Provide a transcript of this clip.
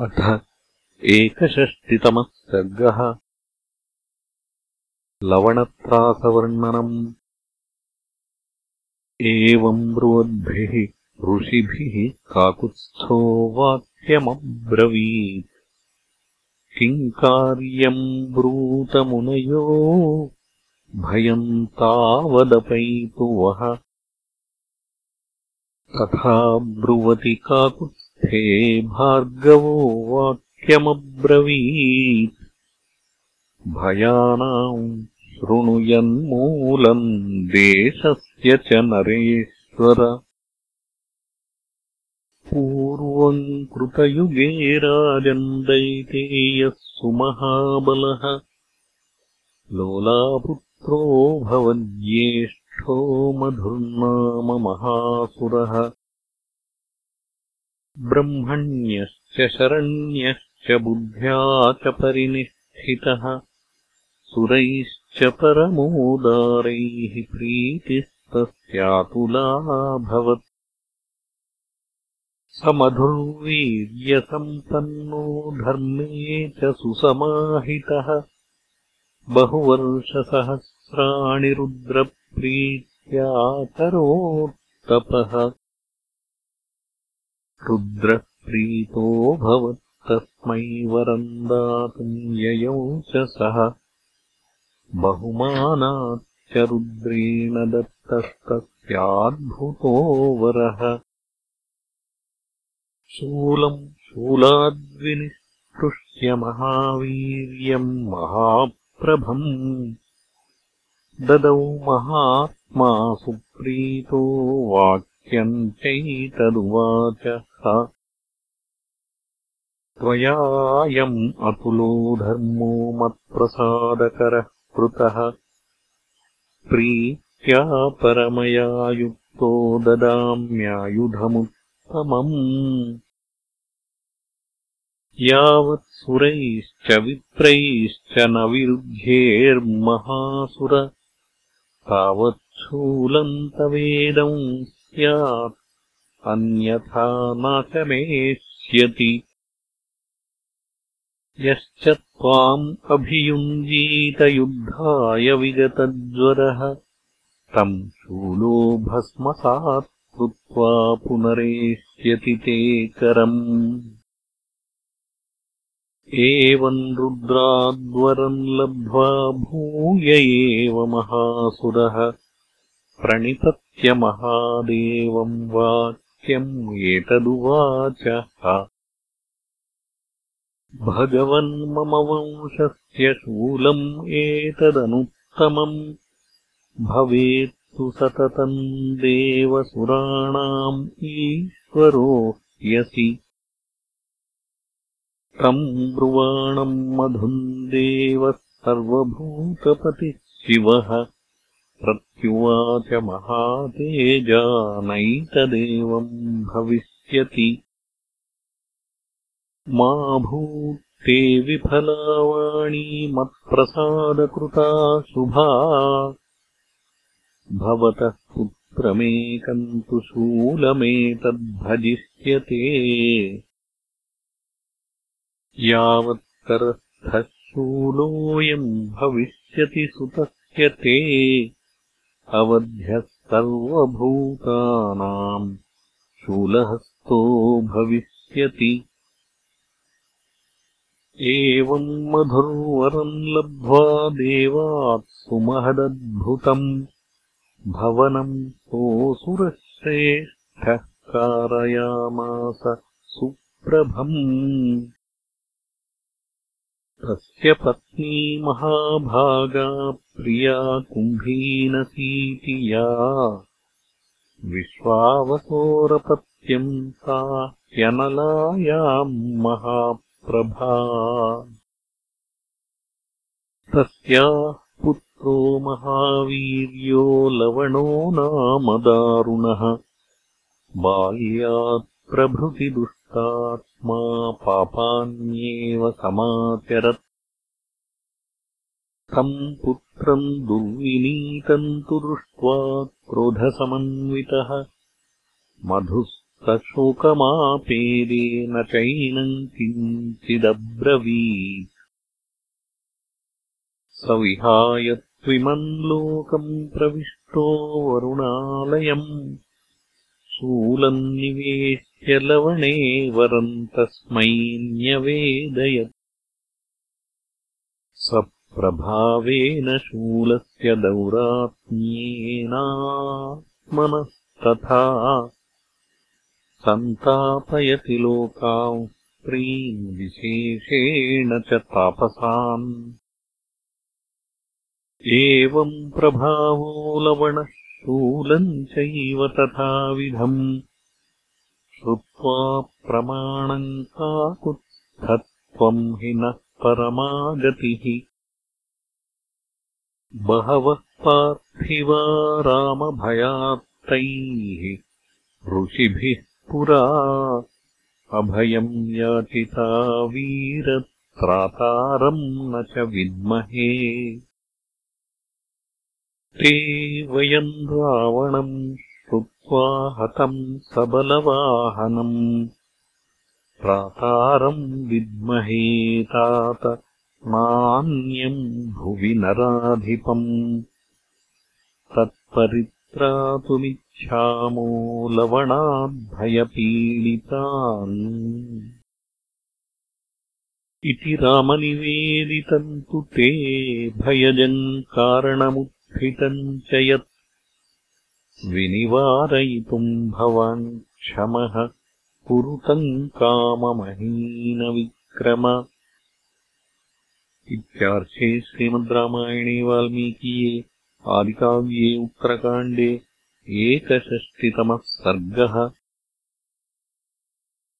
अथ एकषष्टितमः सर्गः। लवणत्रासवर्णनम्। एवम् ब्रुवद्भिः ऋषिभिः काकुत्स्थो वाक्यमब्रवीत्। किम् कार्यम् ब्रूतमुनयो? भयम् तावदपैतु वः। तथा ब्रुवति काकुत्स्थे भार्गवो वाक्यमब्रवीत्। भयानाम् शृणुयन्मूलम् देशस्य च नरेश्वर। पूर्वम् कृतयुगे राजन्दैतेयः सुमहाबलः लोलापुत्रो भवज्येष्ठो मधुर्नाम महासुरः ब्रह्मण्यश्च शरण्यश्च बुद्ध्या च परिनिष्ठितः सुरैश्च परमोदारैः प्रीतिस्तस्यातुलाभवत् स मधुर्वीर्यसम्पन्नो धर्मे च सुसमाहितः बहुवर्षसहस्राणि रुद्रप्रीत्याकरोत्तपः रुद्रः प्रीतोऽभवत्तस्मै वरम् दातुम् ययौ च सः बहुमानाच्च रुद्रेण दत्तस्तस्याद्भुतो वरः। शूलम् शूलाद्विनिष्पृश्य महावीर्यम् महा प्रभम् ददौ महात्मा सुप्रीतो वाक्यम् चैतदुवाचः त्वयायम् अतुलो धर्मो मत्प्रसादकरः कृतः। प्रीत्या परमया युक्तो ददाम्यायुधमुत्तमम्। यावत् सुरैश्च विप्रैश्च न विरुध्येर्महासुर। तावच्छूलम् तवेदम् स्यात् अन्यथा नाशमेष्यति यश्च त्वाम् अभियुञ्जीतयुद्धाय विगतज्वरः तम् शूलो भस्मसात् कृत्वा पुनरेष्यति ते करम्। एवम् रुद्राद्वरम् लब्ध्वा भूय एव महासुरः प्रणिपत्यमहादेवम् वाक्यम् एतदुवाचः भगवन्मम वंशस्य शूलम् एतदनुत्तमम्। भवेत्तु सततम् देवसुराणाम् ईश्वरो यसि। तम् ब्रुवाणम् मधुम् देवः सर्वभूतपतिः शिवः प्रत्युवाच महातेजानैतदेवम् भविष्यति। मा भूत्ते विफलावाणी मत्प्रसादकृता शुभा। भवतः पुत्रमेकम् तु शूलमेतद्भजिष्यते। यावत्तरस्थः शूलोऽयम् भविष्यति सुतस्य ते अवध्यः सर्वभूतानाम् शूलहस्तो भविष्यति। एवम् मधुर्वरम् लब्ध्वा देवात् सुमहदद्भुतम् भवनम् सोऽसुरश्रेष्ठः कारयामास सुप्रभम् तस्य पत्नी महाभागा प्रिया कुम्भीनसीति या विश्वावसोरपत्यम् सा ह्यनलायाम् महाप्रभा। तस्याः पुत्रो महावीर्यो लवणो नाम दारुणः बाल्यात्प्रभृतिदुष्टात् पापान्येव समाचरत् तम् पुत्रम् दुर्विनीतम् तु दृष्ट्वा क्रोधसमन्वितः। मधुः सशोकमापेदेन चैनम् किञ्चिदब्रवीत्। स विहाय त्विमम् लोकम् प्रविष्टो वरुणालयम् शूलम् निवेश्य लवणे वरम् तस्मै न्यवेदयत्। स प्रभावेन शूलस्य दौरात्म्येनात्मनस्तथा। सन्तापयति लोकाम् स्त्रीम् विशेषेण च तापसान्। एवम् प्रभावो लवणः शूलम् चैव तथाविधम् श्रुत्वा प्रमाणम् काकुत्स्थत्वम् हि नः परमागतिः। बहवः पार्थिवा रामभयात्तैः ऋषिभिः पुरा अभयम् याचिता वीरत्रातारम् न च विद्महे ते वयम् रावणम् श्रुत्वा हतम् सबलवाहनम् त्रातारम् विद्महे तात नान्यम् भुवि नराधिपम्। तत्परि त्रातुमिच्छामो लवणाद्भयपीडितान्। इति रामनिवेदितम् तु ते भयजम् कारणमुत्थितम् च यत् विनिवारयितुम् भवान् क्षमः पुरुतम् काममहीनविक्रम। इत्यार्षे श्रीमद् रामायणे वाल्मीकीये आदिकाव्ये उत्तरकाण्डे एकषष्टितमः सर्गः